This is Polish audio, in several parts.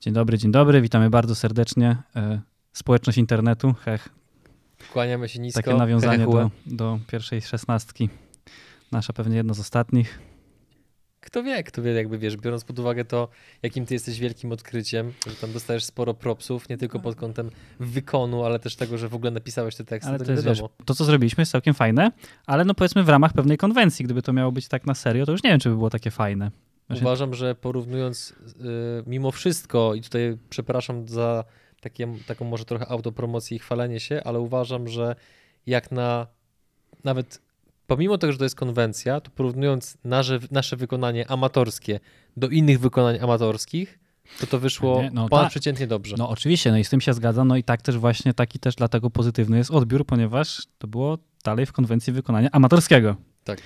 Dzień dobry, dzień dobry, witamy bardzo serdecznie. E, społeczność internetu, hech. Kłaniamy się nisko. Takie nawiązanie do, do pierwszej szesnastki. Nasza pewnie jedno z ostatnich. Kto wie, kto wie, jakby wiesz, biorąc pod uwagę to, jakim ty jesteś wielkim odkryciem, że tam dostajesz sporo propsów, nie tylko pod kątem wykonu, ale też tego, że w ogóle napisałeś te teksty, Ale to, to jest, wiesz, to co zrobiliśmy jest całkiem fajne, ale no powiedzmy w ramach pewnej konwencji, gdyby to miało być tak na serio, to już nie wiem, czy by było takie fajne. Właśnie- Uważam, że porównując y, mimo wszystko, i tutaj przepraszam za takie, taką może trochę autopromocję i chwalenie się, ale uważam, że jak na nawet pomimo tego, że to jest konwencja, to porównując nasze, nasze wykonanie amatorskie do innych wykonań amatorskich, to to wyszło Nie, no ponadprzeciętnie dobrze. No oczywiście, no i z tym się zgadzam, no i tak też właśnie taki też dlatego pozytywny jest odbiór, ponieważ to było dalej w konwencji wykonania amatorskiego. Tak.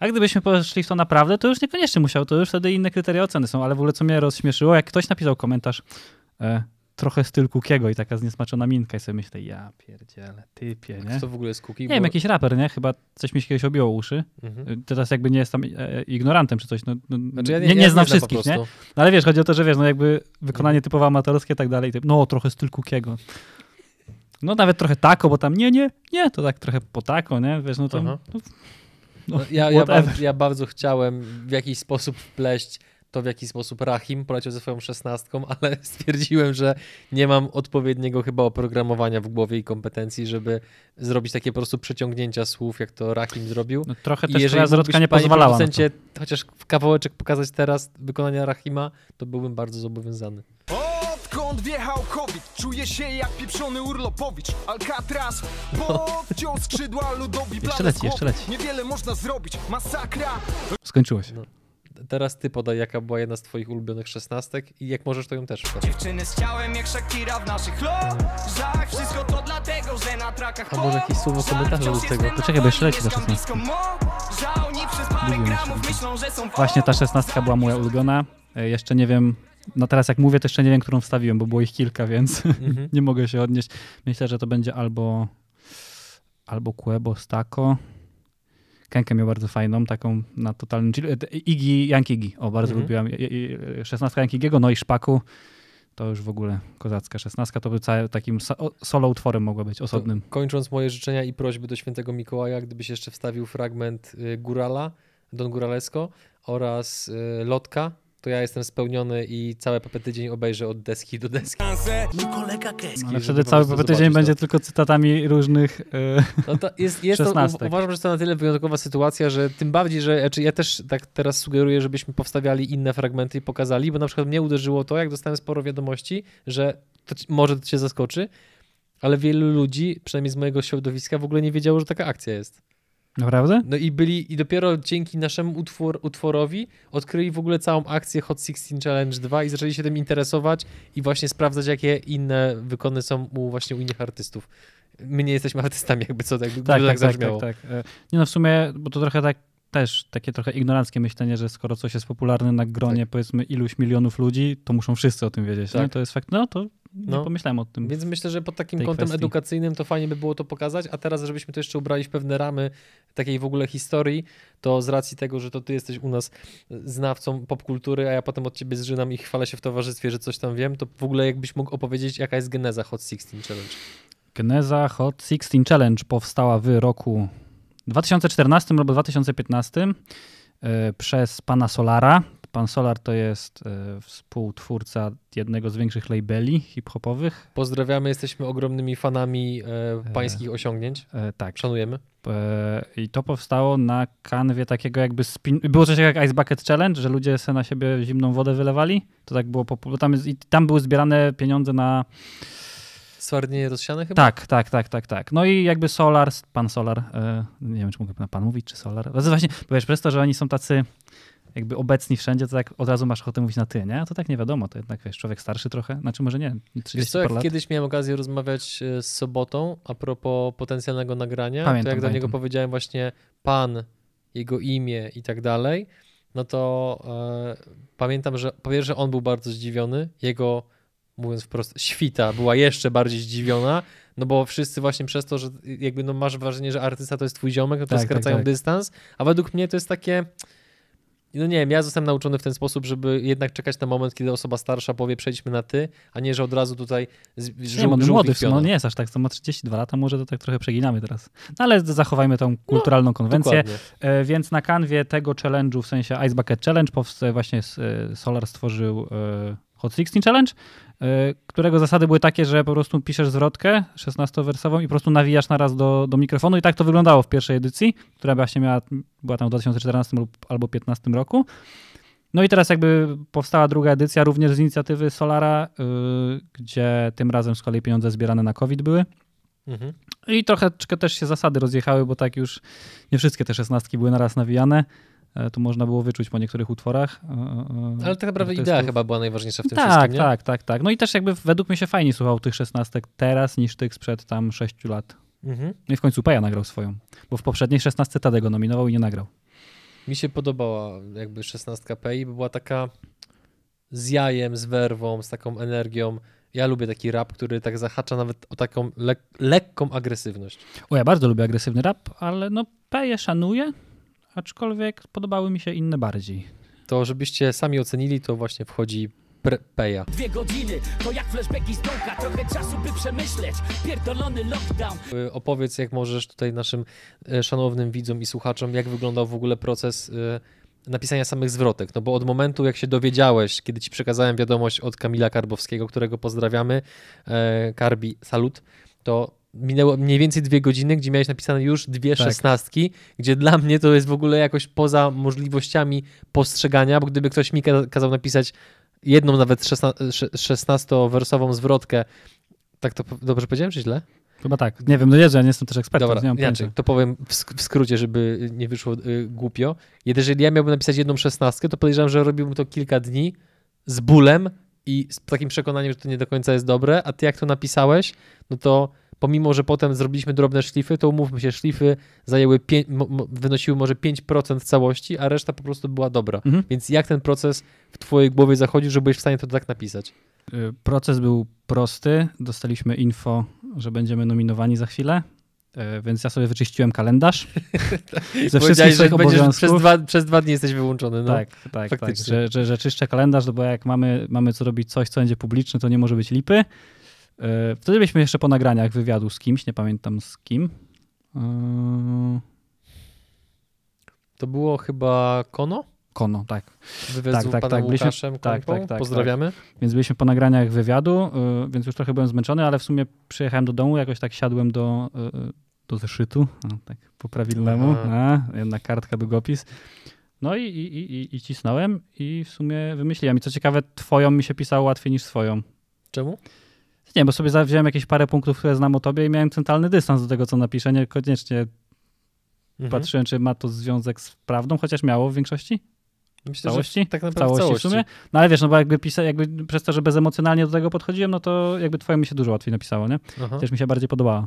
A gdybyśmy poszli w to naprawdę, to już niekoniecznie musiał, to już wtedy inne kryteria oceny są, ale w ogóle co mnie rozśmieszyło, jak ktoś napisał komentarz e, trochę styl Kukiego i taka zniesmaczona minka i sobie myślę, ja pierdziele, typie, nie? To w ogóle jest Cookie? Nie wiem, jakiś raper, nie? Chyba coś mi się kiedyś obiło uszy. Mhm. Teraz jakby nie jestem e, ignorantem czy coś, no, no, Znaczy ja nie, nie, ja znam po wszystkich, nie? No ale wiesz, chodzi o to, że wiesz, no jakby wykonanie Mhm. typowo amatorskie i tak dalej, typ, no trochę styl Kukiego. No nawet trochę tako, bo tam nie, nie, nie, to tak trochę po tako, nie? Wiesz, no to... No, No, ja, ja, bardzo, ja bardzo chciałem w jakiś sposób wpleść to, w jaki sposób Rahim poleciał ze swoją szesnastką, ale stwierdziłem, że nie mam odpowiedniego chyba oprogramowania w głowie i kompetencji, żeby zrobić takie po prostu przeciągnięcia słów, jak to Rahim zrobił. no trochę I też jeżeli zwrotka nie panie pozwalała producencie, chociaż w kawałeczek pokazać teraz wykonania Rahima, to byłbym bardzo zobowiązany. Odkąd wjechał COVID, czuję się jak pieprzony urlopowicz Alcatraz, podciął skrzydła ludowi Jeszcze leci, jeszcze leci. Niewiele można zrobić, masakra Skończyło się. No. Teraz ty podaj, jaka była jedna z twoich ulubionych szesnastek i jak możesz, to ją też podać. Dziewczyny z ciałem jak Shakira w naszych lożach Wszystko to dlatego, że na trakach A może jakieś słowo komentarza do tego? Poczekaj, bo jeszcze leci ta szesnastka. Lubię jeszcze widzieć. Właśnie ta szesnastka była moja ulubiona. E, Jeszcze nie wiem, no teraz jak mówię, to jeszcze nie wiem, którą wstawiłem, bo było ich kilka, więc Mhm. nie mogę się odnieść. Myślę, że to będzie albo albo Quebo Stako. Kenkę miał bardzo fajną, taką na totalnym chill. E, Iggy, Yankee Iggy, o bardzo Mhm. lubiłam. I- i- Szesnastka Yankiego, no i Szpaku. To już w ogóle kozacka szesnastka, to by cały takim solo utworem mogła być, osobnym. Kończąc moje życzenia i prośby do świętego Mikołaja, gdybyś jeszcze wstawił fragment y, Górala, Don Góralesko oraz y, Lotka, to ja jestem spełniony i cały papę tydzień obejrzę od deski do deski. Mój kolega Keski No, ale wtedy cały tydzień zobaczyć będzie to. tylko cytatami różnych... e, No to jest, jest to, uważam, że to na tyle wyjątkowa sytuacja, że tym bardziej, że znaczy ja też tak teraz sugeruję, żebyśmy powstawiali inne fragmenty i pokazali, bo na przykład mnie uderzyło to, jak dostałem sporo wiadomości, że to, ci- może to cię zaskoczy, ale wielu ludzi, przynajmniej z mojego środowiska, w ogóle nie wiedziało, że taka akcja jest. Naprawdę? No i byli, i dopiero dzięki naszemu utwór, utworowi odkryli w ogóle całą akcję Hot 16 Challenge 2 i zaczęli się tym interesować i właśnie sprawdzać, jakie inne wykony są u właśnie u innych artystów. My nie jesteśmy artystami, jakby co, jakby Tak, tak, tak, tak, tak, tak. E, Nie no, w sumie, bo to trochę tak też takie trochę ignoranckie myślenie, że skoro coś jest popularne na gronie powiedzmy iluś milionów ludzi, to muszą wszyscy o tym wiedzieć. Tak. Nie? To jest fakt, no to nie No. pomyślałem o tym. Więc myślę, że pod takim kątem kwestii. edukacyjnym to fajnie by było to pokazać, a teraz, żebyśmy to jeszcze ubrali w pewne ramy takiej w ogóle historii, to z racji tego, że to ty jesteś u nas znawcą popkultury, a ja potem od ciebie zżynam i chwalę się w towarzystwie, że coś tam wiem, to w ogóle jakbyś mógł opowiedzieć, jaka jest geneza Hot 16 Challenge. Geneza Hot 16 Challenge powstała w roku 2014 albo 2015 e, przez pana Solara. Pan Solar to jest e, współtwórca jednego z większych labeli hip-hopowych. Pozdrawiamy, jesteśmy ogromnymi fanami e, pańskich osiągnięć. E, tak. Szanujemy. E, I to powstało na kanwie takiego jakby spin... Było coś jak Ice Bucket Challenge, że ludzie sobie na siebie zimną wodę wylewali. To tak było, bo tam, jest, tam były zbierane pieniądze na... Swardnienie rozsiane chyba? Tak, tak, tak, tak, tak. No i jakby Solar, pan Solar, e, nie wiem czy mogę na pan mówić, czy Solar. Jest właśnie, wiesz, przez to, że oni są tacy jakby obecni wszędzie, to tak od razu masz ochotę mówić na ty, nie? A to tak nie wiadomo, to jednak wiesz, człowiek starszy trochę, znaczy może nie, 30 Wiesz co, jak lat. kiedyś miałem okazję rozmawiać e, z Sobotą a propos potencjalnego nagrania, Pamiętam, to jak do niego pamiętam. powiedziałem właśnie pan, jego imię i tak dalej, no to e, pamiętam, że po pierwsze on był bardzo zdziwiony, jego, mówiąc wprost, świta była jeszcze bardziej zdziwiona, no bo wszyscy właśnie przez to, że jakby no masz wrażenie, że artysta to jest twój ziomek, no to Tak, tak, skracają tak. dystans, a według mnie to jest takie no nie wiem, ja zostałem nauczony w ten sposób, żeby jednak czekać na moment, kiedy osoba starsza powie przejdźmy na ty, a nie, że od razu tutaj z, nie, on młody, no nie jest aż tak, to ma 32 lata, może to tak trochę przeginamy teraz. No ale zachowajmy tą kulturalną no, konwencję. E, więc na kanwie tego challenge'u, w sensie Ice Bucket Challenge, powstaje właśnie e, Solar stworzył e, Hot 16 Challenge, e, którego zasady były takie, że po prostu piszesz zwrotkę 16-wersową i po prostu nawijasz naraz do, do mikrofonu i tak to wyglądało w pierwszej edycji, która właśnie miała, była tam w 2014 lub albo 2015 roku. No i teraz jakby powstała druga edycja również z inicjatywy Solara, yy, gdzie tym razem z kolei pieniądze zbierane na COVID były. Mhm. I trochę też się zasady rozjechały, bo tak już nie wszystkie te szesnastki były naraz nawijane. E, to można było wyczuć po niektórych utworach. E, e, Ale tak naprawdę idea chyba była najważniejsza w tym tak, wszystkim, nie? Tak, tak, tak. No i też jakby według mnie się fajnie słuchał tych szesnastek teraz niż tych sprzed tam sześciu lat. Mhm. No i w końcu Peja nagrał swoją, bo w poprzedniej szesnastce Tadego nominował i nie nagrał. Mi się podobała jakby szesnastka Pei, bo była taka z jajem, z werwą, z taką energią. Ja lubię taki rap, który tak zahacza nawet o taką le lekką agresywność. O, ja bardzo lubię agresywny rap, ale no Peję szanuję, aczkolwiek podobały mi się inne bardziej. To żebyście sami ocenili, to właśnie wchodzi Peja. Dwie godziny, to jak flashbacki z dołka, trochę czasu by przemyśleć, pierdolony lockdown. Y, opowiedz, jak możesz tutaj naszym y, szanownym widzom i słuchaczom, jak wyglądał w ogóle proces y, napisania samych zwrotek, no bo od momentu, jak się dowiedziałeś, kiedy ci przekazałem wiadomość od Kamila Karbowskiego, którego pozdrawiamy, e, Karbi, salut, to minęło mniej więcej dwie godziny, gdzie miałeś napisane już dwie tak. szesnastki, gdzie dla mnie to jest w ogóle jakoś poza możliwościami postrzegania, bo gdyby ktoś mi kazał napisać jedną nawet szesnastowersową zwrotkę, tak to dobrze powiedziałem, czy źle? Chyba tak. Nie wiem, no jeżdżę, ja nie jestem też ekspertem. Dobra, nie inaczej, to powiem w, sk w, skrócie, żeby nie wyszło y, głupio. Jeżeli ja miałbym napisać jedną szesnastkę, to podejrzewam, że robiłbym to kilka dni z bólem i z takim przekonaniem, że to nie do końca jest dobre, a ty jak to napisałeś, no to pomimo, że potem zrobiliśmy drobne szlify, to umówmy się, szlify zajęły, wynosiły może 5% całości, a reszta po prostu była dobra. Mhm. Więc jak ten proces w twojej głowie zachodził, że byłeś w stanie to tak napisać? Y, proces był prosty. Dostaliśmy info, że będziemy nominowani za chwilę. Y, więc ja sobie wyczyściłem kalendarz ze wszystkich swoich obowiązków. Przez dwa, przez dwa dni jesteś wyłączony. No. Tak, tak, tak. Że, że, że czyszczę kalendarz, no bo jak mamy, mamy co robić coś, co będzie publiczne, to nie może być lipy. E, wtedy byliśmy jeszcze po nagraniach wywiadu z kimś, nie pamiętam z kim. E, to było chyba Kono? Kono, tak. Wywiad tak, z tak, tak. Łukaszem tak, tak, tak, Pozdrawiamy. Tak. Więc byliśmy po nagraniach wywiadu, e, więc już trochę byłem zmęczony, ale w sumie przyjechałem do domu, jakoś tak siadłem do, do zeszytu, tak po prawilnemu, a, jedna kartka, długopis. No i, i, i, i cisnąłem i w sumie wymyśliłem. I co ciekawe, twoją mi się pisało łatwiej niż swoją. Czemu? Nie, bo sobie wziąłem jakieś parę punktów, które znam o tobie i miałem centralny dystans do tego, co napiszę. Niekoniecznie mhm. patrzyłem, czy ma to związek z prawdą, chociaż miało w większości. Myślę, całości? tak naprawdę całości, całości w sumie. No ale wiesz, no bo jakby, pisa, jakby przez to, że bezemocjonalnie do tego podchodziłem, no to jakby twoje mi się dużo łatwiej napisało, nie? Aha. Też mi się bardziej podobała.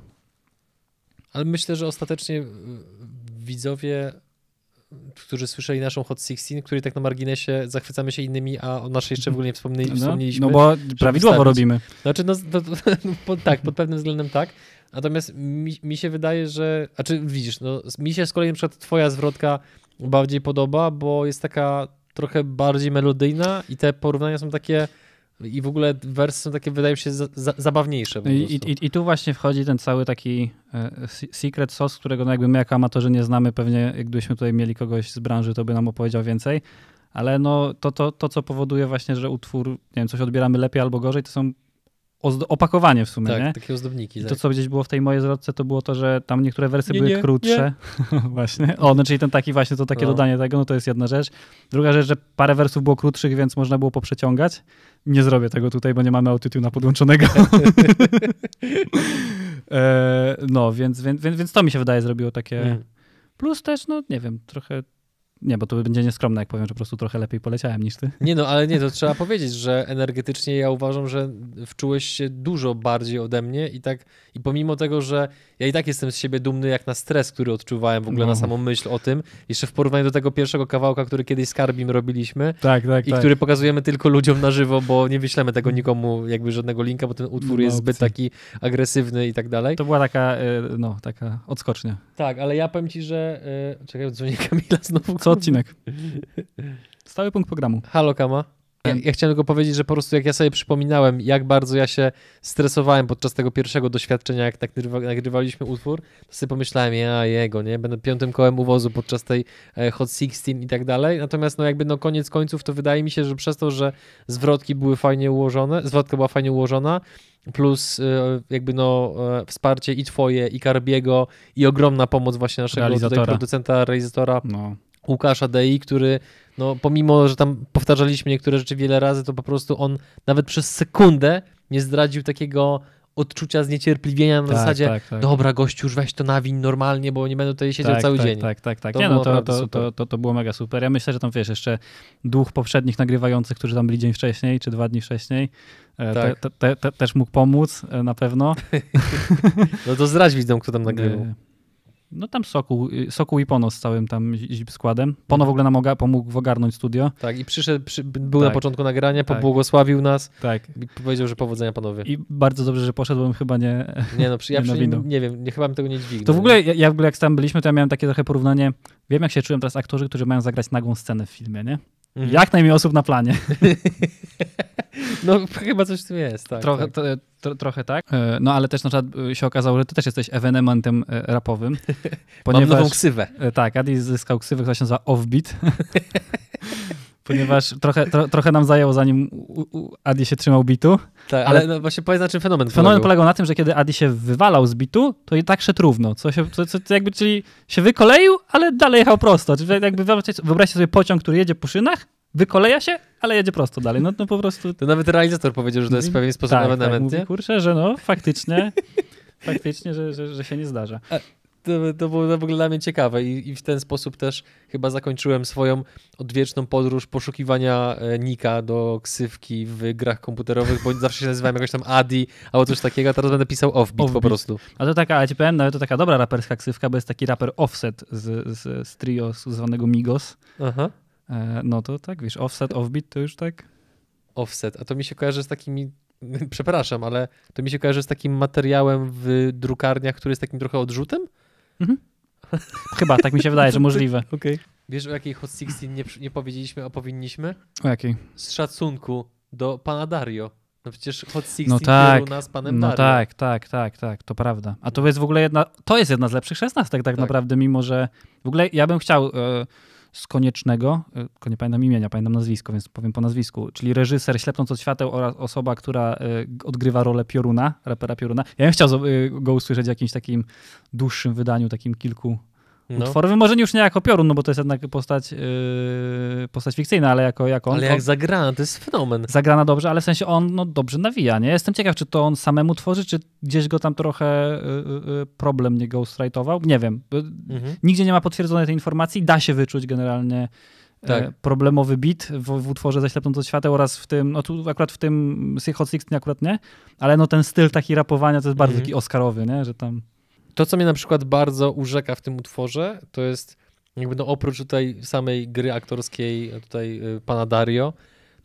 Ale myślę, że ostatecznie widzowie którzy słyszeli naszą Hot 16, który tak na marginesie zachwycamy się innymi, a o naszej jeszcze w ogóle nie wspomnieli, no, wspomnieliśmy. No bo prawidłowo robimy. Znaczy, no, to, no, pod, tak, pod pewnym względem tak. Natomiast mi, mi się wydaje, że, a czy widzisz, no, mi się z kolei na przykład twoja zwrotka bardziej podoba, bo jest taka trochę bardziej melodyjna i te porównania są takie i w ogóle wersy są takie, wydają się, za, za, zabawniejsze. I, i, I, tu właśnie wchodzi ten cały taki e, secret sauce, którego no jakby my jako amatorzy nie znamy. Pewnie gdybyśmy tutaj mieli kogoś z branży, to by nam opowiedział więcej. Ale no to, to, to co powoduje właśnie, że utwór, nie wiem, coś odbieramy lepiej albo gorzej, to są opakowanie w sumie, tak, nie? takie ozdobniki. Tak. To, co gdzieś było w tej mojej zwrotce, to było to, że tam niektóre wersy nie, były nie, krótsze. Nie. właśnie. O, no czyli ten taki właśnie, to takie no. dodanie tego, no to jest jedna rzecz. Druga rzecz, że parę wersów było krótszych, więc można było poprzeciągać. Nie zrobię tego tutaj, bo nie mamy autotuna podłączonego. e, no, więc, więc, więc to mi się wydaje zrobiło takie... Mm. Plus też, no nie wiem, trochę nie, bo to będzie nieskromne, jak powiem, że po prostu trochę lepiej poleciałem niż ty. Nie no, ale nie, to trzeba powiedzieć, że energetycznie ja uważam, że wczułeś się dużo bardziej ode mnie i tak, i pomimo tego, że ja i tak jestem z siebie dumny jak na stres, który odczuwałem w ogóle no. na samą myśl o tym, jeszcze w porównaniu do tego pierwszego kawałka, który kiedyś z Karbim robiliśmy tak, tak, i tak. który pokazujemy tylko ludziom na żywo, bo nie wyślemy tego nikomu jakby żadnego linka, bo ten utwór no, jest zbyt taki agresywny i tak dalej. To była taka, e, no, taka odskocznia. Tak, ale ja powiem ci, że, e, czekaj, dzwonię Kamila znowu, Co co odcinek. Stały punkt programu. Halo Kama. Ja, ja chciałem tylko powiedzieć, że po prostu jak ja sobie przypominałem, jak bardzo ja się stresowałem podczas tego pierwszego doświadczenia, jak nagrywa, nagrywaliśmy utwór, to sobie pomyślałem, ja jego, nie, będę piątym kołem uwozu podczas tej e, Hot 16 i tak dalej, natomiast no jakby no koniec końców to wydaje mi się, że przez to, że zwrotki były fajnie ułożone, zwrotka była fajnie ułożona, plus e, jakby no e, wsparcie i twoje, i Karbiego, i ogromna pomoc właśnie naszego producenta, realizatora No. Łukasza Dei, który no pomimo, że tam powtarzaliśmy niektóre rzeczy wiele razy, to po prostu on nawet przez sekundę nie zdradził takiego odczucia zniecierpliwienia na Tak, zasadzie tak, tak. dobra gościu, już weź to nawiń normalnie, bo nie będę tutaj siedział tak, cały tak, dzień. Tak, tak, tak. To Nie, było no to, to, to, to, to było mega super. Ja myślę, że tam wiesz, jeszcze dwóch poprzednich nagrywających, którzy tam byli dzień wcześniej, czy dwa dni wcześniej, e, te, Tak. te, te, te, też mógł pomóc e, na pewno. No to zdradź widzom, kto tam nagrywał. No tam Sokół, Sokół i Pono z całym tam składem. Pono w ogóle nam oga- pomógł ogarnąć studio. Tak, i przyszedł, przy, był na Tak. początku nagrania, Tak. pobłogosławił nas Tak. i powiedział, że powodzenia panowie. I bardzo dobrze, że poszedłem chyba nie... Nie no, przy, ja Nie przy, nie wiem, nie, chyba bym tego nie dźwignął. To w ogóle, ja, ja w ogóle jak tam byliśmy, to ja miałem takie trochę porównanie. Wiem, jak się czułem teraz aktorzy, którzy mają zagrać nagłą scenę w filmie, nie? Mhm. Jak najmniej osób na planie. No chyba coś w tym jest, tak. trochę, tak. to, to, trochę tak. E, No ale też na przykład e, się okazało, że ty też jesteś ewenementem e, rapowym. Mam nową ksywę. E, Tak, Adi zyskał ksywę, która się nazywa Offbeat. ponieważ trochę, tro, trochę nam zajęło, zanim Adi się trzymał bitu. Tak, ale- ale, no właśnie powiedz na czym fenomen Fenomen polegał. polegał na tym, że kiedy Adi się wywalał z bitu, to i tak szedł równo. Co się, co, co, jakby, czyli się wykoleił, ale dalej jechał prosto. Czyli jakby wyobraźcie, sobie pociąg, który jedzie po szynach, wykoleja się, ale jedzie prosto dalej. No to po prostu... To nawet realizator powiedział, że to jest w pewien sposób tak, tak, ewenement, mówi, nie? kurczę, że no faktycznie, faktycznie, że, że, że się nie zdarza. To, to było w ogóle dla mnie ciekawe i, i w ten sposób też chyba zakończyłem swoją odwieczną podróż poszukiwania e, Nika do ksywki w grach komputerowych, bo zawsze się nazywałem jakoś tam Adi albo coś takiego, a teraz będę pisał Offbeat, po Offbeat. prostu. A to taka, ja ci powiem, nawet to taka dobra raperska ksywka, bo jest taki raper Offset z, z, z trio zwanego Migos. Aha. E, no to tak, wiesz, Offset, Offbeat to już tak... Offset, a to mi się kojarzy z takimi, przepraszam, ale to mi się kojarzy z takim materiałem w drukarniach, który jest takim trochę odrzutem? Chyba, tak mi się wydaje, że możliwe. Okej. Wiesz o jakiej Hot 16 nie, nie powiedzieliśmy, a powinniśmy? O jakiej? Z szacunku do pana Dario. No przecież Hot 16 No tak, u nas z panem No Dario. tak, tak, tak, tak, to prawda. A to jest w ogóle jedna, to jest jedna z lepszych szesnastek tak, Tak. naprawdę, mimo że w ogóle ja bym chciał e, z Koniecznego, tylko nie pamiętam imienia, pamiętam nazwisko, więc powiem po nazwisku, czyli reżyser Ślepnąc od świateł oraz osoba, która g- odgrywa rolę Pioruna, rapera Pioruna. Ja bym chciał e, go usłyszeć w jakimś takim dłuższym wydaniu, takim kilku No. utworowym. Może nie już nie jako Piorun, no bo to jest jednak postać, e, postać fikcyjna, ale jako, jako on. Ale on- jak zagrana, to jest fenomen. zagrana dobrze, ale w sensie on no, dobrze nawija, nie? Jestem ciekaw, czy to on samemu tworzy, czy gdzieś go tam trochę y, y, y, problem nie ghostwrite'ował. Nie wiem. Y, Mhm. Nigdzie nie ma potwierdzonej tej informacji. Da się wyczuć generalnie Tak. e, problemowy beat w, w utworze Zaślepnąc od świateł oraz w tym, no tu akurat w tym Hot Six akurat nie, ale no ten styl taki rapowania to jest bardzo Mhm. taki oscarowy, nie? Że tam... To, co mnie na przykład bardzo urzeka w tym utworze, to jest jakby no oprócz tutaj samej gry aktorskiej tutaj y, pana Dario,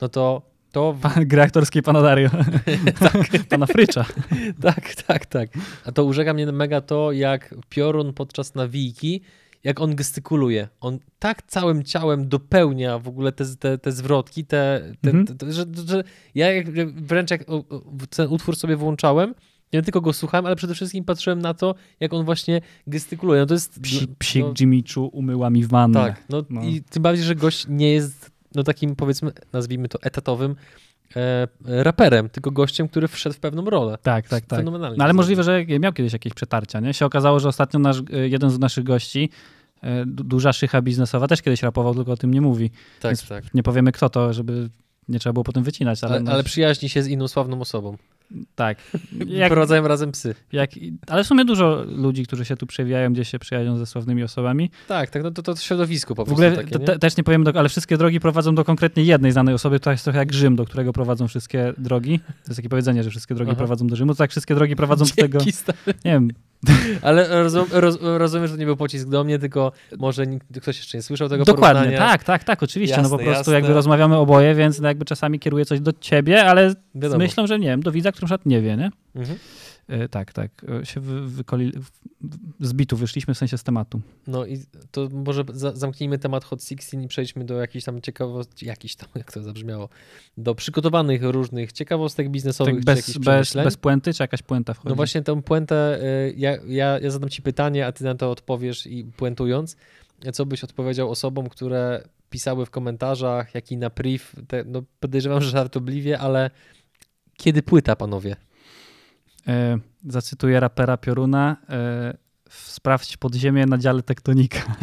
no to to w... Pan, gry aktorskiej pana Dario. pana Frycza. tak, tak, tak. A to urzeka mnie mega to, jak Piorun podczas nawijki, jak on gestykuluje. On tak całym ciałem dopełnia w ogóle te, te, te zwrotki, te, te, Mhm. te, że, że ja wręcz jak ten utwór sobie włączałem, nie tylko go słuchałem, ale przede wszystkim patrzyłem na to, jak on właśnie gestykuluje. No to jest... Psi, no, psik no, Jimiczu umyła mi wannę. tak, no, No. i tym bardziej, że gość nie jest no takim powiedzmy, nazwijmy to etatowym e, raperem, tylko gościem, który wszedł w pewną rolę. Tak, tak, tak. Fenomenalnie. No ale możliwe, że miał kiedyś jakieś przetarcia, nie? Się okazało, że ostatnio nasz, y, jeden z naszych gości, du- duża szycha biznesowa, też kiedyś rapował, tylko o tym nie mówi. Tak, Więc tak. Nie powiemy kto to, żeby nie trzeba było potem wycinać, ale, Ale, no, ale przyjaźni się z inną sławną osobą. Tak. Jak... Prowadzają razem psy. jak, ale w sumie dużo ludzi, którzy się tu przewijają, gdzieś się przyjaźnią ze sławnymi osobami. Tak, tak, no to, to środowisko po W prostu ogóle takie, nie? te, też nie powiemy, do, ale wszystkie drogi prowadzą do konkretnie jednej znanej osoby, która jest trochę jak Rzym, do którego prowadzą wszystkie drogi. To jest takie powiedzenie, że wszystkie drogi Aha. prowadzą do Rzymu. To tak wszystkie drogi prowadzą do tego, Dzięki, stary. nie wiem, Ale rozum, roz, rozumiem, że to nie był pocisk do mnie, tylko może nikt, ktoś jeszcze nie słyszał tego Dokładnie, porównania. tak, tak, tak, oczywiście. no po Jasne, prostu jasne. jakby rozmawiamy oboje, więc no jakby czasami kieruję coś do ciebie, ale z myślą, że nie wiem, do widza, który na przykład nie wie, nie? Mhm. E, tak, tak. E, się wy, wykoli... z bitu wyszliśmy w sensie z tematu. No i to może za, zamknijmy temat Hot 16 i przejdźmy do jakichś tam ciekawostek, jakiś tam, jak to zabrzmiało, do przygotowanych różnych ciekawostek biznesowych. Tak bez, bez, bez puenty, czy jakaś puenta wchodzi? No właśnie tę puentę, ja, ja, ja zadam ci pytanie, a ty na to odpowiesz i puentując, co byś odpowiedział osobom, które pisały w komentarzach, jak i na priv, te, no podejrzewam, że żartobliwie, ale kiedy płyta, panowie? E, zacytuję rapera Pioruna. E, sprawdź podziemie na dziale tektonika.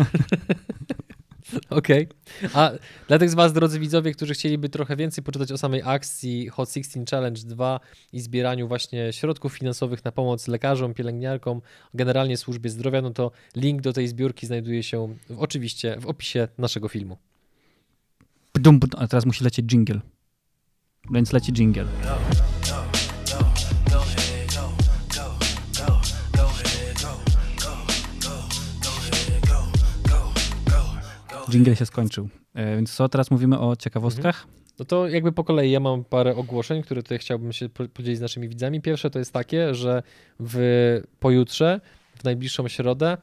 Okej. Okay. A dla tych z Was, drodzy widzowie, którzy chcieliby trochę więcej poczytać o samej akcji Hot 16 Challenge 2 i zbieraniu właśnie środków finansowych na pomoc lekarzom, pielęgniarkom, generalnie służbie zdrowia, no to link do tej zbiórki znajduje się w, oczywiście w opisie naszego filmu. A teraz musi lecieć jingle. Więc leci jingle. Jingle się skończył. E, więc co, teraz mówimy o ciekawostkach? Mhm. No to jakby po kolei ja mam parę ogłoszeń, które tutaj chciałbym się podzielić z naszymi widzami. Pierwsze to jest takie, że w pojutrze, w najbliższą środę,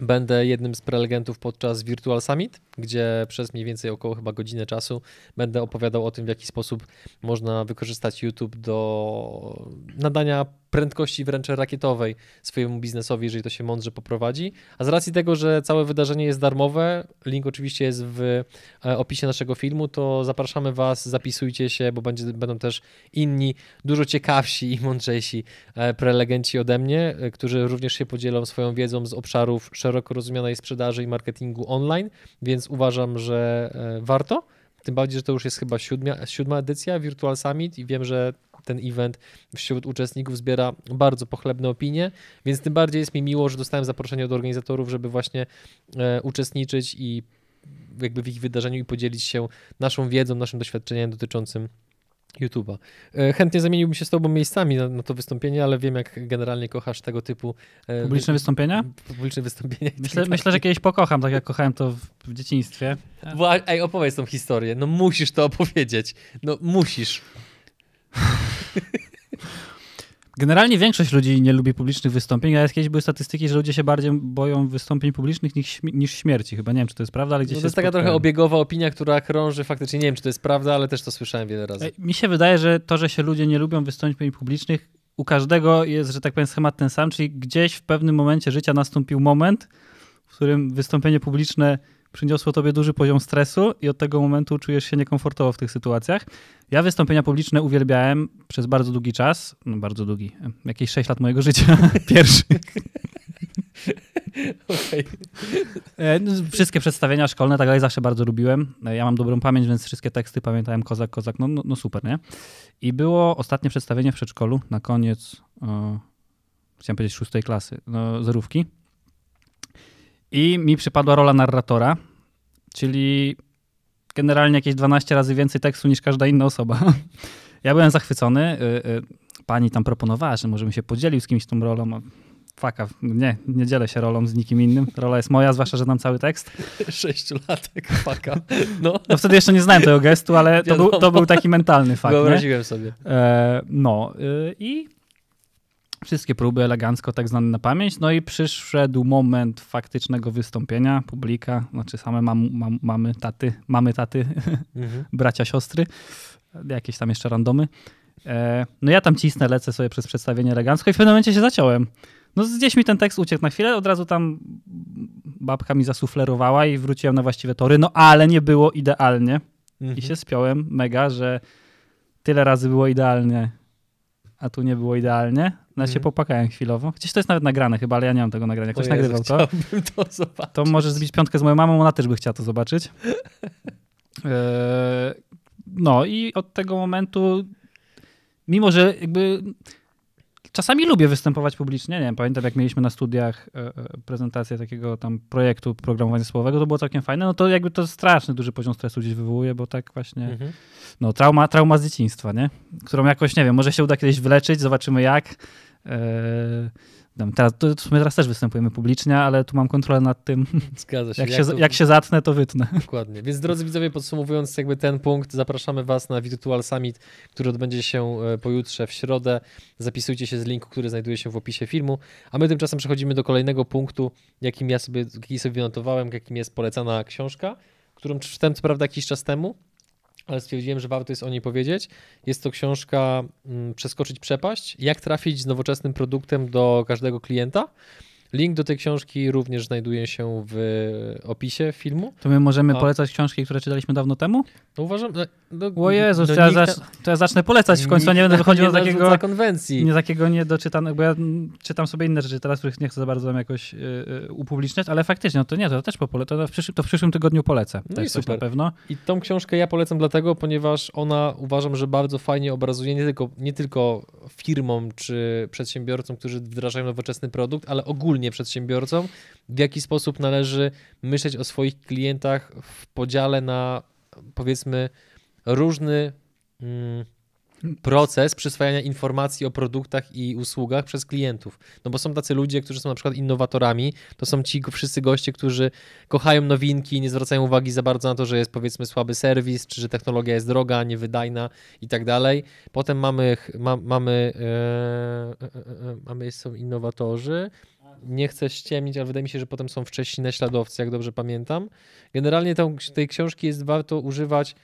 Będę jednym z prelegentów podczas Virtual Summit, gdzie przez mniej więcej około chyba godzinę czasu będę opowiadał o tym, w jaki sposób można wykorzystać YouTube do nadania prędkości wręcz rakietowej swojemu biznesowi, jeżeli to się mądrze poprowadzi. A z racji tego, że całe wydarzenie jest darmowe, link oczywiście jest w e, opisie naszego filmu, to zapraszamy Was, zapisujcie się, bo będzie, będą też inni, dużo ciekawsi i mądrzejsi e, prelegenci ode mnie, e, którzy również się podzielą swoją wiedzą z obszarów szeroko rozumianej sprzedaży i marketingu online, więc uważam, że warto. Tym bardziej, że to już jest chyba siódma, siódma edycja Virtual Summit i wiem, że ten event wśród uczestników zbiera bardzo pochlebne opinie, więc tym bardziej jest mi miło, że dostałem zaproszenie od organizatorów, żeby właśnie e, uczestniczyć i jakby w ich wydarzeniu i podzielić się naszą wiedzą, naszym doświadczeniem dotyczącym YouTube'a. E, chętnie zamieniłbym się z Tobą miejscami na, na, to wystąpienie, ale wiem, jak generalnie kochasz tego typu. E, publiczne wy... wystąpienia? Publiczne wystąpienia. Myślę, tak myślę, że kiedyś pokocham, tak jak kochałem to w, w dzieciństwie. Bo, ej, opowiedz tą historię. No musisz to opowiedzieć. No musisz. Generalnie większość ludzi nie lubi publicznych wystąpień, a kiedyś były statystyki, że ludzie się bardziej boją wystąpień publicznych niż, niż śmierci. Chyba nie wiem, czy to jest prawda, ale gdzieś no To jest taka trochę obiegowa opinia, która krąży faktycznie. Nie wiem, czy to jest prawda, ale też to słyszałem wiele razy. Mi się wydaje, że to, że się ludzie nie lubią wystąpień publicznych, u każdego jest, że tak powiem, schemat ten sam, czyli gdzieś w pewnym momencie życia nastąpił moment, w którym wystąpienie publiczne przyniosło tobie duży poziom stresu i od tego momentu czujesz się niekomfortowo w tych sytuacjach. Ja wystąpienia publiczne uwielbiałem przez bardzo długi czas, no bardzo długi, jakieś 6 lat mojego życia, pierwszy. Okay. E, no, wszystkie przedstawienia szkolne, tak dalej, zawsze bardzo lubiłem. E, ja mam dobrą pamięć, więc wszystkie teksty pamiętałem, kozak, kozak, no, no, no super, nie? I było ostatnie przedstawienie w przedszkolu, na koniec, o, chciałem powiedzieć szóstej klasy, no, zerówki. I mi przypadła rola narratora, czyli generalnie jakieś 12 razy więcej tekstu niż każda inna osoba. Ja byłem zachwycony. Y, y, pani tam proponowała, że możemy się podzielił z kimś tą rolą. Faka, nie, nie dzielę się rolą z nikim innym. Rola jest moja, zwłaszcza, że znam cały tekst. Sześciolatek, faka. No. no wtedy jeszcze nie znałem tego gestu, ale to był, to był taki mentalny fakt. Wyobraziłem nie? sobie. E, no y, i Wszystkie próby elegancko, tak znane na pamięć. No i przyszedł moment faktycznego wystąpienia publika, znaczy same mam, mam, mamy, taty, mamy, taty, mhm. bracia, siostry, jakieś tam jeszcze randomy. E, no ja tam cisnę, lecę sobie przez przedstawienie elegancko i w pewnym momencie się zaciąłem. No gdzieś mi ten tekst uciekł na chwilę, od razu tam babka mi zasuflerowała i wróciłem na właściwe tory, no ale nie było idealnie. Mhm. I się spiąłem mega, że tyle razy było idealnie, a tu nie było idealnie. No się mhm. popłakałem chwilowo. Gdzieś to jest nawet nagrane chyba, ale ja nie mam tego nagrania. Ktoś nagrywał to. to zobaczyć. To możesz zbić piątkę z moją mamą, ona też by chciała to zobaczyć. E, no i od tego momentu, mimo że jakby czasami lubię występować publicznie, nie wiem, pamiętam jak mieliśmy na studiach e, e, prezentację takiego tam projektu programowania słowowego, to było całkiem fajne, no to jakby to straszny duży poziom stresu gdzieś wywołuje, bo tak właśnie, mhm. no trauma, trauma z dzieciństwa, nie? Którą jakoś, nie wiem, może się uda kiedyś wyleczyć, zobaczymy jak, E, Teraz, to w sumie teraz też występujemy publicznie, ale tu mam kontrolę nad tym. Zgadza się. Jak, jak, się, to... jak się zatnę, to wytnę. Dokładnie. Więc drodzy widzowie, podsumowując jakby ten punkt, zapraszamy Was na Virtual Summit, który odbędzie się e, pojutrze w środę. Zapisujcie się z linku, który znajduje się w opisie filmu. A my tymczasem przechodzimy do kolejnego punktu, jakim ja sobie, jaki sobie wynotowałem, jakim jest polecana książka, którą przeczytałem co prawda jakiś czas temu, ale stwierdziłem, że warto jest o niej powiedzieć. Jest to książka mm, Przeskoczyć przepaść. Jak trafić z nowoczesnym produktem do każdego klienta. Link do tej książki również znajduje się w opisie filmu. To my możemy A. polecać książki, które czytaliśmy dawno temu? No uważam... No, no, o Jezus, to, ja zacz, to ja zacznę polecać w końcu, nie będę wychodził do takiego... konwencji. Nie takiego niedoczytanego, bo ja czytam sobie inne rzeczy teraz, których nie chcę za bardzo jakoś yy, upubliczniać, ale faktycznie, no to nie, to też popole, to, w przyszłym, to w przyszłym tygodniu polecę. No i super. na pewno. I tą książkę ja polecam dlatego, ponieważ ona uważam, że bardzo fajnie obrazuje nie tylko, nie tylko firmom czy przedsiębiorcom, którzy wdrażają nowoczesny produkt, ale ogólnie przedsiębiorcom, w jaki sposób należy myśleć o swoich klientach w podziale na powiedzmy różny mm, proces przyswajania informacji o produktach i usługach przez klientów. No bo są tacy ludzie, którzy są na przykład innowatorami, to są ci wszyscy goście, którzy kochają nowinki, nie zwracają uwagi za bardzo na to, że jest powiedzmy słaby serwis, czy że technologia jest droga, niewydajna i tak dalej. Potem mamy, ma, mamy, e, e, e, mamy są innowatorzy, nie chcę ściemnić, ale wydaje mi się, że potem są wcześniej naśladowcy, jak dobrze pamiętam. Generalnie tą, tej książki jest warto używać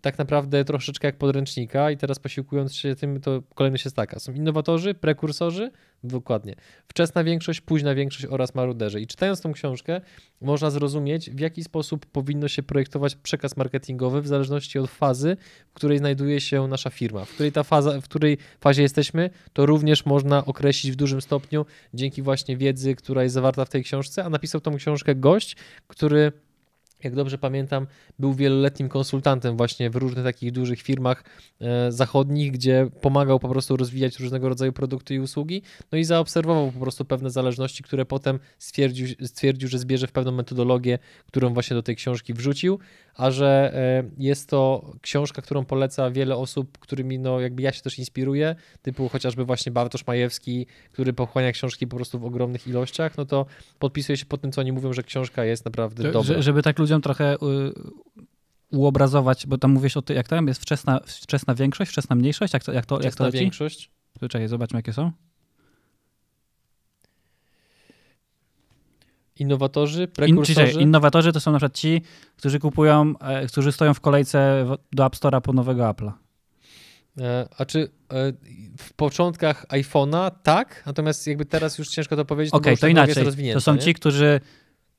tak naprawdę troszeczkę jak podręcznika i teraz posiłkując się tym, to kolejność jest taka. Są innowatorzy, prekursorzy, dokładnie. Wczesna większość, późna większość oraz maruderzy. I czytając tą książkę można zrozumieć, w jaki sposób powinno się projektować przekaz marketingowy w zależności od fazy, w której znajduje się nasza firma. W której ta faza, w której fazie jesteśmy, to również można określić w dużym stopniu dzięki właśnie wiedzy, która jest zawarta w tej książce, a napisał tą książkę gość, który jak dobrze pamiętam, był wieloletnim konsultantem właśnie w różnych takich dużych firmach e, zachodnich, gdzie pomagał po prostu rozwijać różnego rodzaju produkty i usługi, no i zaobserwował po prostu pewne zależności, które potem stwierdził, stwierdził że zbierze w pewną metodologię, którą właśnie do tej książki wrzucił, a że e, jest to książka, którą poleca wiele osób, którymi no jakby ja się też inspiruję, typu chociażby właśnie Bartosz Majewski, który pochłania książki po prostu w ogromnych ilościach, no to podpisuję się pod tym, co oni mówią, że książka jest naprawdę dobra. Że, żeby tak ludziom trochę y, uobrazować, bo tam mówisz o tym, jak tam jest wczesna, wczesna większość, wczesna mniejszość, jak to, jak to, wczesna jak to leci? większość. Czekaj, zobaczmy jakie są. Innowatorzy, prekursorzy? In, innowatorzy to są na przykład ci, którzy kupują, e, którzy stoją w kolejce do App Store'a po nowego Apple'a. E, a czy e, w początkach iPhone'a tak, natomiast jakby teraz już ciężko to powiedzieć, okay, no to inaczej. to są nie? ci, którzy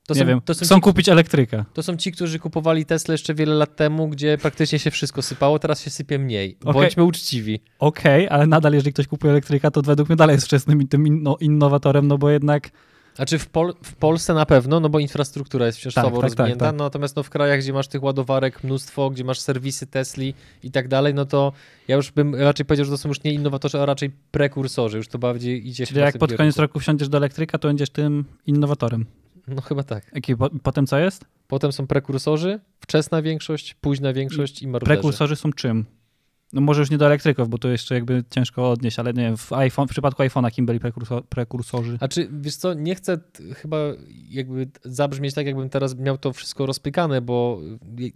to nie są, wiem, to są chcą ci, kupić elektryka. To są ci, którzy kupowali Tesla jeszcze wiele lat temu, gdzie praktycznie się wszystko sypało, teraz się sypie mniej. Okay. Bądźmy uczciwi. Okej, okay, ale nadal jeżeli ktoś kupuje elektryka, to według mnie dalej jest wczesnym tym inno, innowatorem, no bo jednak znaczy w, Pol w Polsce na pewno, no bo infrastruktura jest wciąż tak, słabo tak, tak rozwinięta, tak, tak. natomiast no w krajach, gdzie masz tych ładowarek mnóstwo, gdzie masz serwisy Tesli i tak dalej, no to ja już bym raczej powiedział, że to są już nie innowatorzy, a raczej prekursorzy, już to bardziej idzie Czyli jak pod koniec roku wsiądziesz do elektryka, to będziesz tym innowatorem. No chyba tak. Jaki po, potem co jest? Potem są prekursorzy, wczesna większość, późna większość i, i. Prekursorzy są czym? No może już nie do elektryków, bo to jeszcze jakby ciężko odnieść, ale nie w, iPhone, w przypadku iPhone'a kim byli prekursor, prekursorzy? A czy, wiesz co, nie chcę chyba jakby zabrzmieć tak, jakbym teraz miał to wszystko rozpykane, bo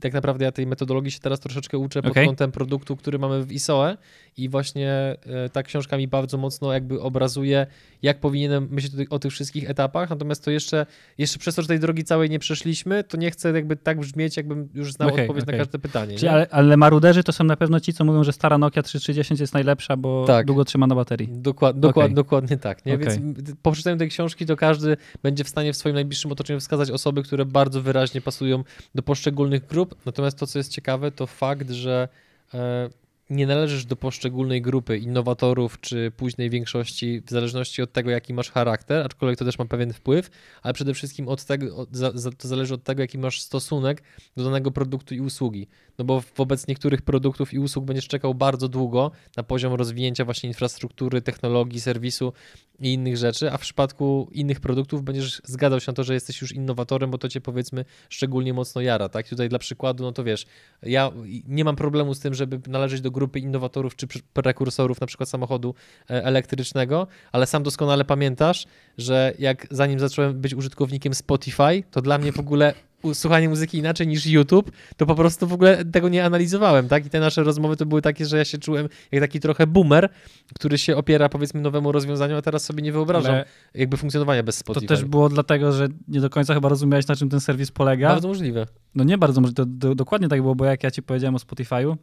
tak naprawdę ja tej metodologii się teraz troszeczkę uczę pod okay. kątem produktu, który mamy w ISOE i właśnie e, ta książka mi bardzo mocno jakby obrazuje, jak powinienem myśleć o tych wszystkich etapach, natomiast to jeszcze, jeszcze przez to, że tej drogi całej nie przeszliśmy, to nie chcę jakby tak brzmieć, jakbym już znał okay, odpowiedź okay. na każde pytanie. Czyli, ale, ale maruderzy to są na pewno ci, co mówią, że stara Nokia 3310 jest najlepsza, bo tak. długo trzyma na baterii. Dokład, dokład, okay. Dokładnie tak. Nie? Więc po przeczytaniu tej książki to każdy będzie w stanie w swoim najbliższym otoczeniu wskazać osoby, które bardzo wyraźnie pasują do poszczególnych grup. Natomiast to, co jest ciekawe, to fakt, że e, nie należysz do poszczególnej grupy innowatorów czy późnej większości, w zależności od tego, jaki masz charakter, aczkolwiek to też ma pewien wpływ, ale przede wszystkim od tego, od, za, to zależy od tego, jaki masz stosunek do danego produktu i usługi. No bo wobec niektórych produktów i usług będziesz czekał bardzo długo na poziom rozwinięcia właśnie infrastruktury, technologii, serwisu i innych rzeczy, a w przypadku innych produktów będziesz zgadzał się na to, że jesteś już innowatorem, bo to cię powiedzmy szczególnie mocno jara, tak? Tutaj dla przykładu, no to wiesz, ja nie mam problemu z tym, żeby należeć do grupy innowatorów czy prekursorów na przykład samochodu e, elektrycznego, ale sam doskonale pamiętasz, że jak zanim zacząłem być użytkownikiem Spotify, to dla mnie w ogóle słuchanie muzyki inaczej niż YouTube, to po prostu w ogóle tego nie analizowałem, tak? I te nasze rozmowy to były takie, że ja się czułem jak taki trochę boomer, który się opiera powiedzmy nowemu rozwiązaniu, a teraz sobie nie wyobrażam Ale jakby funkcjonowania bez to Spotify. też było dlatego, że nie do końca chyba rozumiałeś, na czym ten serwis polega. Bardzo możliwe. No nie bardzo, może to, do, dokładnie tak było, bo jak ja ci powiedziałem o Spotify'u,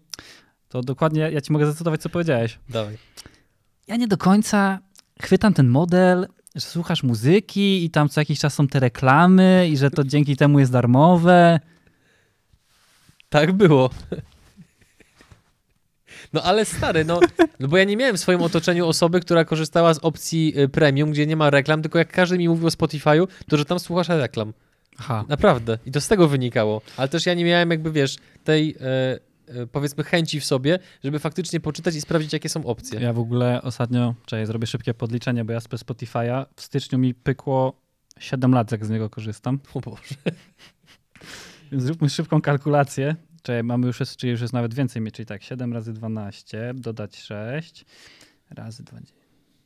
to dokładnie ja ci mogę zacytować, co powiedziałeś. Dawaj. Ja nie do końca chwytam ten model, że słuchasz muzyki i tam co jakiś czas są te reklamy i że to dzięki temu jest darmowe. Tak było. No ale stary, no, no bo ja nie miałem w swoim otoczeniu osoby, która korzystała z opcji y, premium, gdzie nie ma reklam, tylko jak każdy mi mówił o Spotify'u, to że tam słuchasz reklam. Aha. Naprawdę. I to z tego wynikało. Ale też ja nie miałem jakby, wiesz, tej e, powiedzmy chęci w sobie, żeby faktycznie poczytać i sprawdzić, jakie są opcje. Ja w ogóle ostatnio, czekaj, zrobię szybkie podliczenie, bo ja z Spotify'a w styczniu mi pykło 7 lat, jak z niego korzystam. O Boże. Więc zróbmy szybką kalkulację. Czekaj, mamy już, jest, czyli już jest nawet więcej, czyli tak, 7 razy 12, dodać 6, razy 20.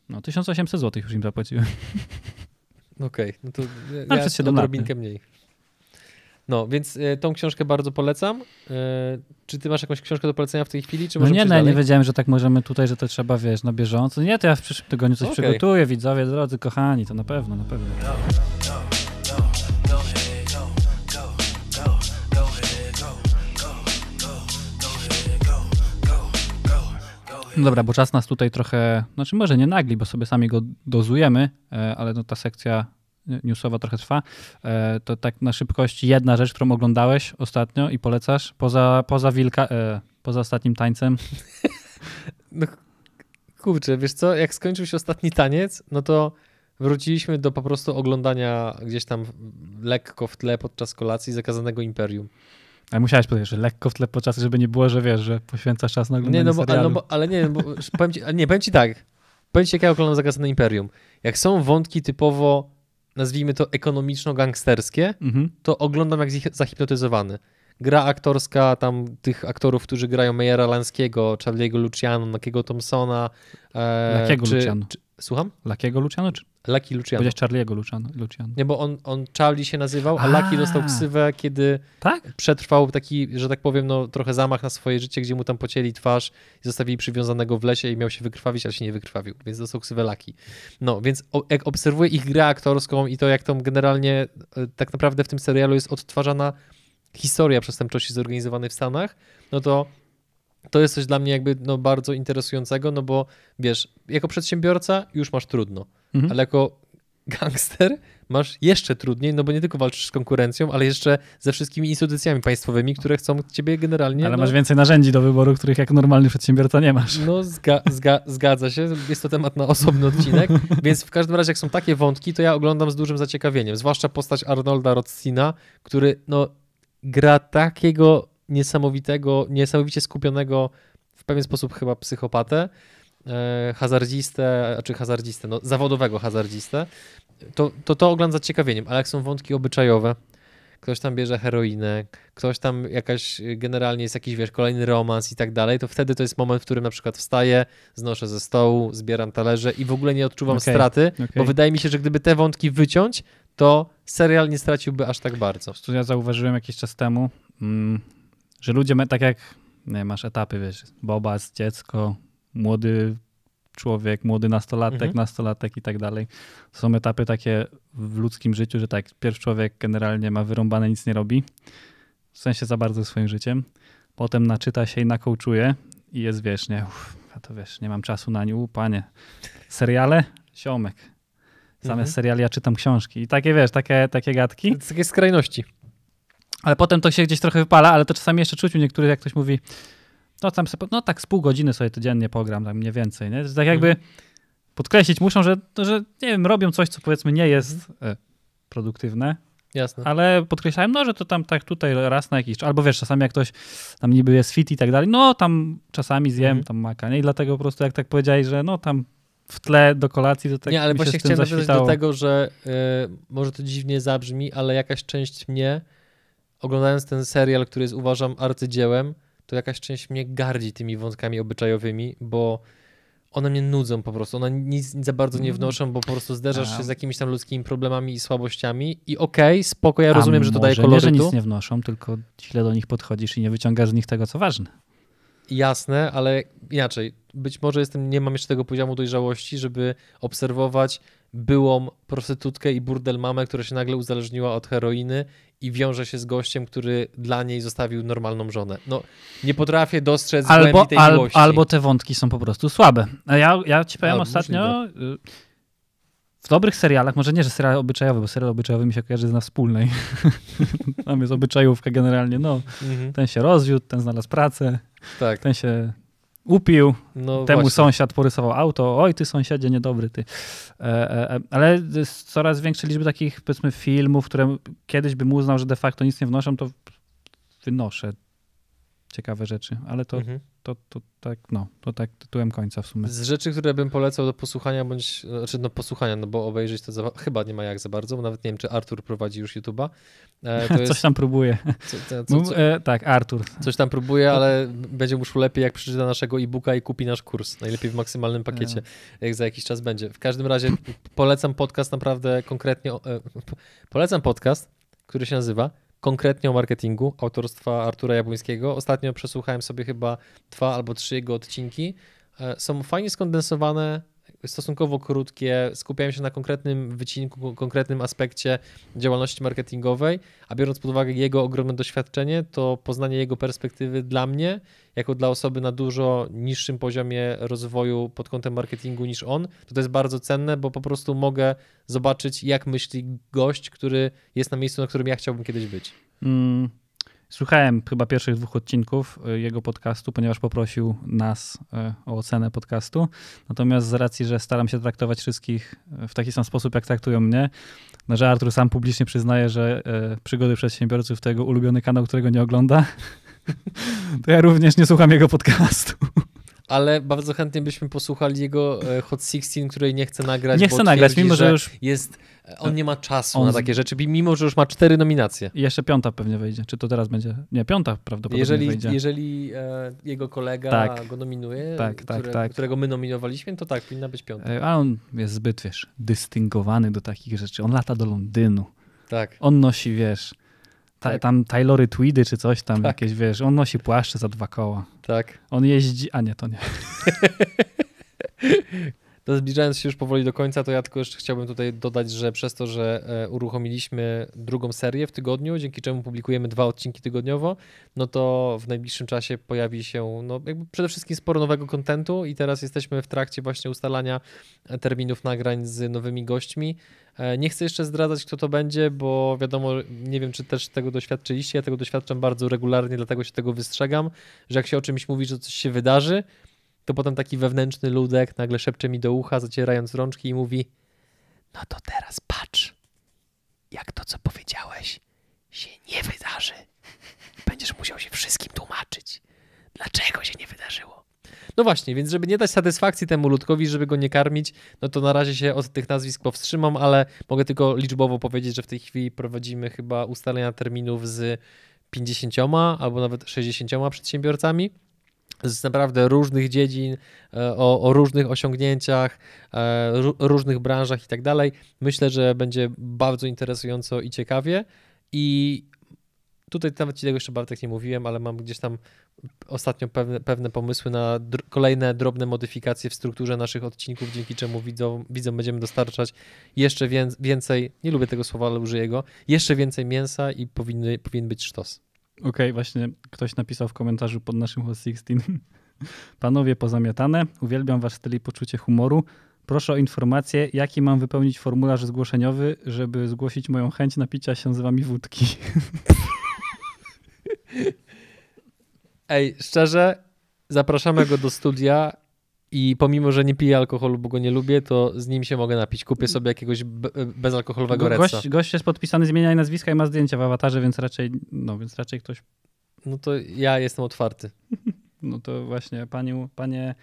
No 1800 zł już im zapłaciłem. Okej, no to Ale ja przez siedem lat, odrobinkę mniej. No, więc e, tą książkę bardzo polecam. E, czy ty masz jakąś książkę do polecenia w tej chwili, czy No nie, no, nie wiedziałem, że tak możemy tutaj, że to trzeba, wiesz, na bieżąco. Nie, to ja w przyszłym tygodniu coś Okej. przygotuję, widzowie, drodzy, kochani, to na pewno, na pewno. No dobra, bo czas nas tutaj trochę, znaczy może nie nagli, bo sobie sami go dozujemy, e, ale no ta sekcja newsowa trochę trwa. E, To tak na szybkość jedna rzecz, którą oglądałeś ostatnio i polecasz, poza, poza wilka, e, poza ostatnim tańcem. No, kurczę, wiesz co, jak skończył się ostatni taniec, no to wróciliśmy do po prostu oglądania gdzieś tam lekko w tle podczas kolacji zakazanego Imperium. Ale musiałeś powiedzieć, że lekko w tle podczas, żeby nie było, że wiesz, że poświęcasz czas na oglądanie Nie, no bo, ale, serialu. no bo, ale nie, bo, powiem ci, nie, powiem ci tak. Powiem ci, jak ja oglądam Zakazane Imperium. Jak są wątki typowo, nazwijmy to ekonomiczno-gangsterskie, Mhm. to oglądam jak zahipnotyzowany. Gra aktorska tam tych aktorów, którzy grają Meyera Lanskiego, Charlie'ego Luciano, Nakiego Thompsona. E, Lakiego czy, Luciano. Czy, słucham? Lakiego Luciano, czy Lucky Luciano. powiedziałeś Charlie'ego Luciano? Luciano? Nie, bo on, on Charlie się nazywał, a, A. Lucky dostał ksywę, kiedy Tak? przetrwał taki, że tak powiem, no trochę zamach na swoje życie, gdzie mu tam pocięli twarz i zostawili przywiązanego w lesie i miał się wykrwawić, ale się nie wykrwawił, więc dostał ksywę Lucky. No, więc o, jak obserwuję ich grę aktorską i to, jak tam generalnie e, tak naprawdę w tym serialu jest odtwarzana historia przestępczości zorganizowanej w Stanach, no to to jest coś dla mnie jakby no, bardzo interesującego, no bo wiesz, jako przedsiębiorca już masz trudno, Mhm. ale jako gangster masz jeszcze trudniej, no bo nie tylko walczysz z konkurencją, ale jeszcze ze wszystkimi instytucjami państwowymi, które chcą ciebie generalnie... Ale no, masz więcej narzędzi do wyboru, których jako normalny przedsiębiorca nie masz. No, zga, zga, zgadza się. Jest to temat na osobny odcinek. Więc w każdym razie, jak są takie wątki, to ja oglądam z dużym zaciekawieniem. Zwłaszcza postać Arnolda Rothstina, który no, gra takiego niesamowitego, niesamowicie skupionego, w pewien sposób chyba psychopatę, hazardzistę, czy hazardzistę, no, zawodowego hazardzistę. To, to to oglądam z zaciekawieniem. Ale jak są wątki obyczajowe, ktoś tam bierze heroinę, ktoś tam jakaś, generalnie jest jakiś, wiesz, kolejny romans i tak dalej, to wtedy to jest moment, w którym na przykład wstaję, znoszę ze stołu, zbieram talerze i w ogóle nie odczuwam Okej, straty, okej. bo wydaje mi się, że gdyby te wątki wyciąć, to serial nie straciłby aż tak bardzo. Tu ja zauważyłem jakiś czas temu, mm, że ludzie, tak jak nie, masz etapy, wiesz, bobas, dziecko, młody człowiek, młody nastolatek, Mhm. nastolatek i tak dalej. To są etapy takie w ludzkim życiu, że tak, pierwszy człowiek generalnie ma wyrąbane, nic nie robi, w sensie za bardzo swoim życiem. Potem naczyta się i nakołczuje i jest, wiesz, nie, uff, a to wiesz, nie mam czasu na niu, panie. Seriale? Siomek. Zamiast Mhm. seriali ja czytam książki. I takie, wiesz, takie, takie gadki. To takie skrajności. Ale potem to się gdzieś trochę wypala, ale to czasami jeszcze czuć u niektórych, jak ktoś mówi, no tam sobie, no tak z pół godziny sobie codziennie pogram, tam mniej więcej, nie? To tak jakby Mhm. podkreślić muszą, że, to, że nie wiem, robią coś, co powiedzmy nie jest e, produktywne, Jasne. ale podkreślałem, no, że to tam tak tutaj raz na jakiś czas, albo wiesz, czasami jak ktoś tam niby jest fit i tak dalej, no tam czasami zjem Mhm. tam maka, nie? I dlatego po prostu jak tak powiedziałeś, że no tam w tle do kolacji, to tak nie, ale właśnie chciałem nawiązać do tego, że y, może to dziwnie zabrzmi, ale jakaś część mnie, oglądając ten serial, który jest uważam arcydziełem, to jakaś część mnie gardzi tymi wątkami obyczajowymi, bo one mnie nudzą po prostu. One nic, za bardzo nie Mm. wnoszą, bo po prostu zderzasz się z jakimiś tam ludzkimi problemami i słabościami. I okej, spoko, ja rozumiem, A że to daje może nie, że kolorytu. nic nie wnoszą, tylko źle do nich podchodzisz i nie wyciągasz z nich tego, co ważne. Jasne, ale inaczej. Być może jestem, nie mam jeszcze tego poziomu dojrzałości, żeby obserwować byłą prostytutkę i burdel mamę, która się nagle uzależniła od heroiny i wiąże się z gościem, który dla niej zostawił normalną żonę. No, nie potrafię dostrzec Albo, głębi tej al, miłości. albo te wątki są po prostu słabe. A ja, ja ci powiem A, ostatnio, y, w dobrych serialach, może nie, że serial obyczajowy, bo serial obyczajowy mi się kojarzy z na wspólnej. Tam jest obyczajówka generalnie, no. Mhm, Ten się rozwiódł, ten znalazł pracę, tak, ten się upił, no temu właśnie. sąsiad porysował auto, oj ty sąsiedzie niedobry ty. E, e, e, ale jest coraz większe liczby takich powiedzmy filmów, które kiedyś bym uznał, że de facto nic nie wnoszą, to wynoszę ciekawe rzeczy, ale to, Mhm. to, to tak, no, to tak tytułem końca w sumie. Z rzeczy, które bym polecał do posłuchania, bądź, znaczy no posłuchania, no bo obejrzeć to za, chyba nie ma jak za bardzo, bo nawet nie wiem, czy Artur prowadzi już YouTube'a. E, Coś jest, tam próbuje. co, co, e, tak, Artur. Coś tam próbuje, ale będzie mu lepiej, jak przeczyta naszego e-booka i kupi nasz kurs. Najlepiej w maksymalnym pakiecie, jak za jakiś czas będzie. W każdym razie polecam podcast naprawdę konkretnie. e, Polecam podcast, który się nazywa Konkretnie o marketingu autorstwa Artura Jabłońskiego. Ostatnio przesłuchałem sobie chyba dwa albo trzy jego odcinki. E, Są fajnie skondensowane, stosunkowo krótkie, skupiają się na konkretnym wycinku, konkretnym aspekcie działalności marketingowej, a biorąc pod uwagę jego ogromne doświadczenie, to poznanie jego perspektywy dla mnie, jako dla osoby na dużo niższym poziomie rozwoju pod kątem marketingu niż on, to to jest bardzo cenne, bo po prostu mogę zobaczyć, jak myśli gość, który jest na miejscu, na którym ja chciałbym kiedyś być. Mm, Słuchałem chyba pierwszych dwóch odcinków y, jego podcastu, ponieważ poprosił nas y, o ocenę podcastu. Natomiast z racji, że staram się traktować wszystkich y, w taki sam sposób, jak traktują mnie, no, że Artur sam publicznie przyznaje, że Przygody Przedsiębiorców to jego ulubiony kanał, którego nie ogląda, to ja również nie słucham jego podcastu. Ale bardzo chętnie byśmy posłuchali jego e, Hot 16, której nie chce nagrać. Nie bo chcę nagrać, mimo że już jest, on nie ma czasu On na takie rzeczy, mimo że już ma cztery nominacje. jeszcze piąta pewnie wejdzie. Czy to teraz będzie? Nie, piąta prawdopodobnie Jeżeli, wejdzie. jeżeli e, jego kolega Tak. go nominuje, Tak, tak, które, tak. którego my nominowaliśmy, to tak, powinna być piąta. E, A on jest zbyt, wiesz, dystyngowany do takich rzeczy. On lata do Londynu. Tak. On nosi, wiesz, ta, Tak. tam Taylory Tweedy czy coś tam Tak. jakieś, wiesz, on nosi płaszcze za dwa koła. Tak. On jeździ, a nie, to nie. Zbliżając się już powoli do końca, to ja tylko jeszcze chciałbym tutaj dodać, że przez to, że e, uruchomiliśmy drugą serię w tygodniu, dzięki czemu publikujemy dwa odcinki tygodniowo, no to w najbliższym czasie pojawi się no, jakby przede wszystkim sporo nowego kontentu i teraz jesteśmy w trakcie właśnie ustalania e, terminów nagrań z nowymi gośćmi. E, Nie chcę jeszcze zdradzać, kto to będzie, bo wiadomo, nie wiem, czy też tego doświadczyliście. Ja tego doświadczam bardzo regularnie, dlatego się tego wystrzegam, że jak się o czymś mówi, że coś się wydarzy, to potem taki wewnętrzny ludek nagle szepcze mi do ucha, zacierając rączki i mówi: No to teraz patrz, jak to, co powiedziałeś, się nie wydarzy. Będziesz musiał się wszystkim tłumaczyć, dlaczego się nie wydarzyło. No właśnie, więc żeby nie dać satysfakcji temu ludkowi, żeby go nie karmić, no to na razie się od tych nazwisk powstrzymam, ale mogę tylko liczbowo powiedzieć, że w tej chwili prowadzimy chyba ustalenia terminów z 50 albo nawet 60 przedsiębiorcami z naprawdę różnych dziedzin, e, o, o różnych osiągnięciach, e, ró- różnych branżach i tak dalej. Myślę, że będzie bardzo interesująco i ciekawie. I tutaj nawet ci tego jeszcze Bartek nie mówiłem, ale mam gdzieś tam ostatnio pewne, pewne pomysły na dr- kolejne drobne modyfikacje w strukturze naszych odcinków, dzięki czemu widzom, widzom będziemy dostarczać jeszcze wię- więcej, nie lubię tego słowa, ale użyję go, jeszcze więcej mięsa i powinny, powinien być sztos. Okej, właśnie ktoś napisał w komentarzu pod naszym Hot 16. Panowie pozamiatane, uwielbiam wasz styl i poczucie humoru. Proszę o informację, jaki mam wypełnić formularz zgłoszeniowy, żeby zgłosić moją chęć napicia się z wami wódki. Ej, szczerze, zapraszamy go do studia i pomimo, że nie piję alkoholu, bo go nie lubię, to z nim się mogę napić. Kupię sobie jakiegoś be- bezalkoholowego Go- gość, gość jest podpisany, zmienia nazwiska i ma zdjęcia w awatarze, więc raczej, no więc raczej ktoś, No to ja jestem otwarty. no to właśnie paniu, panie,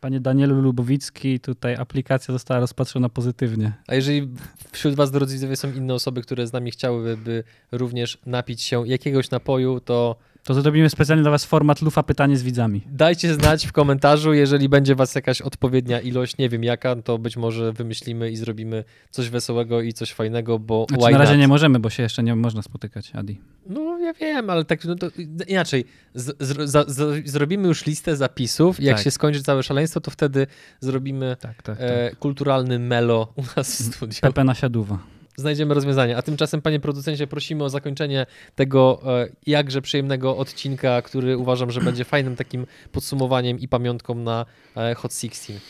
panie Danielu Lubowicki, tutaj aplikacja została rozpatrzona pozytywnie. A jeżeli wśród was, drodzy widzowie, są inne osoby, które z nami chciałyby również napić się jakiegoś napoju, to To zrobimy specjalnie dla was format lufa pytanie z widzami. Dajcie znać w komentarzu, jeżeli będzie was jakaś odpowiednia ilość, nie wiem jaka, to być może wymyślimy i zrobimy coś wesołego i coś fajnego, bo Znaczy, na razie not? nie możemy, bo się jeszcze nie można spotykać, Adi. No ja wiem, ale tak no to inaczej. Z, z, z, zrobimy już listę zapisów. Jak Tak. się skończy całe szaleństwo, to wtedy zrobimy Tak, tak. tak. e, kulturalny melo u nas w studiu. Pepe nasiaduwa. Znajdziemy rozwiązanie. A tymczasem, panie producencie, prosimy o zakończenie tego e, jakże przyjemnego odcinka, który uważam, że będzie fajnym takim podsumowaniem i pamiątką na e, Hot 16.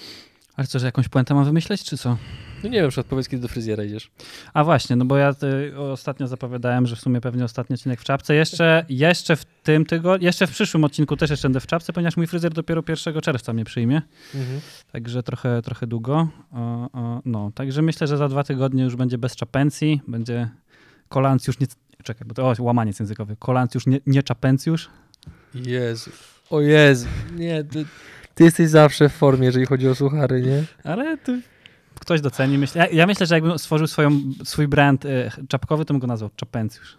Ale co, że jakąś puentę mam wymyśleć, czy co? No nie wiem, czy odpowiedz, kiedy do fryzjera idziesz. A właśnie, no bo ja y, ostatnio zapowiadałem, że w sumie pewnie ostatni odcinek w czapce. Jeszcze, jeszcze w tym tygodniu, jeszcze w przyszłym odcinku też jeszcze będę w czapce, ponieważ mój fryzjer dopiero 1 czerwca mnie przyjmie. Także trochę, trochę długo. O, o, no, także myślę, że za dwa tygodnie już będzie bez czapencji, będzie kolancjusz, nie, czekaj, bo to o, łamaniec językowy, kolancjusz, nie, nie czapencjusz. Jezu. O Jezu. Nie, ty jesteś zawsze w formie, jeżeli chodzi o suchary, nie? Ale ty, ktoś doceni. Myślę, ja, ja myślę, że jakbym stworzył swoją, swój brand y, czapkowy, to bym go nazwał czapencjusz.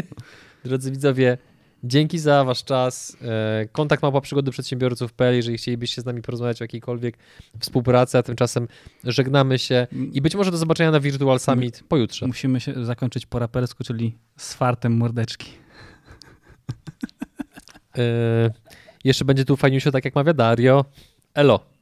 Drodzy widzowie, dzięki za wasz czas. E, Kontakt mapa przygody przedsiębiorców.pl, jeżeli chcielibyście z nami porozmawiać o jakiejkolwiek współpracy, a tymczasem żegnamy się i być może do zobaczenia na Virtual Summit pojutrze. Musimy się zakończyć po rapersku, czyli z fartem mordeczki. E, Jeszcze będzie tu fajniusio, tak jak mawia Dario. Elo.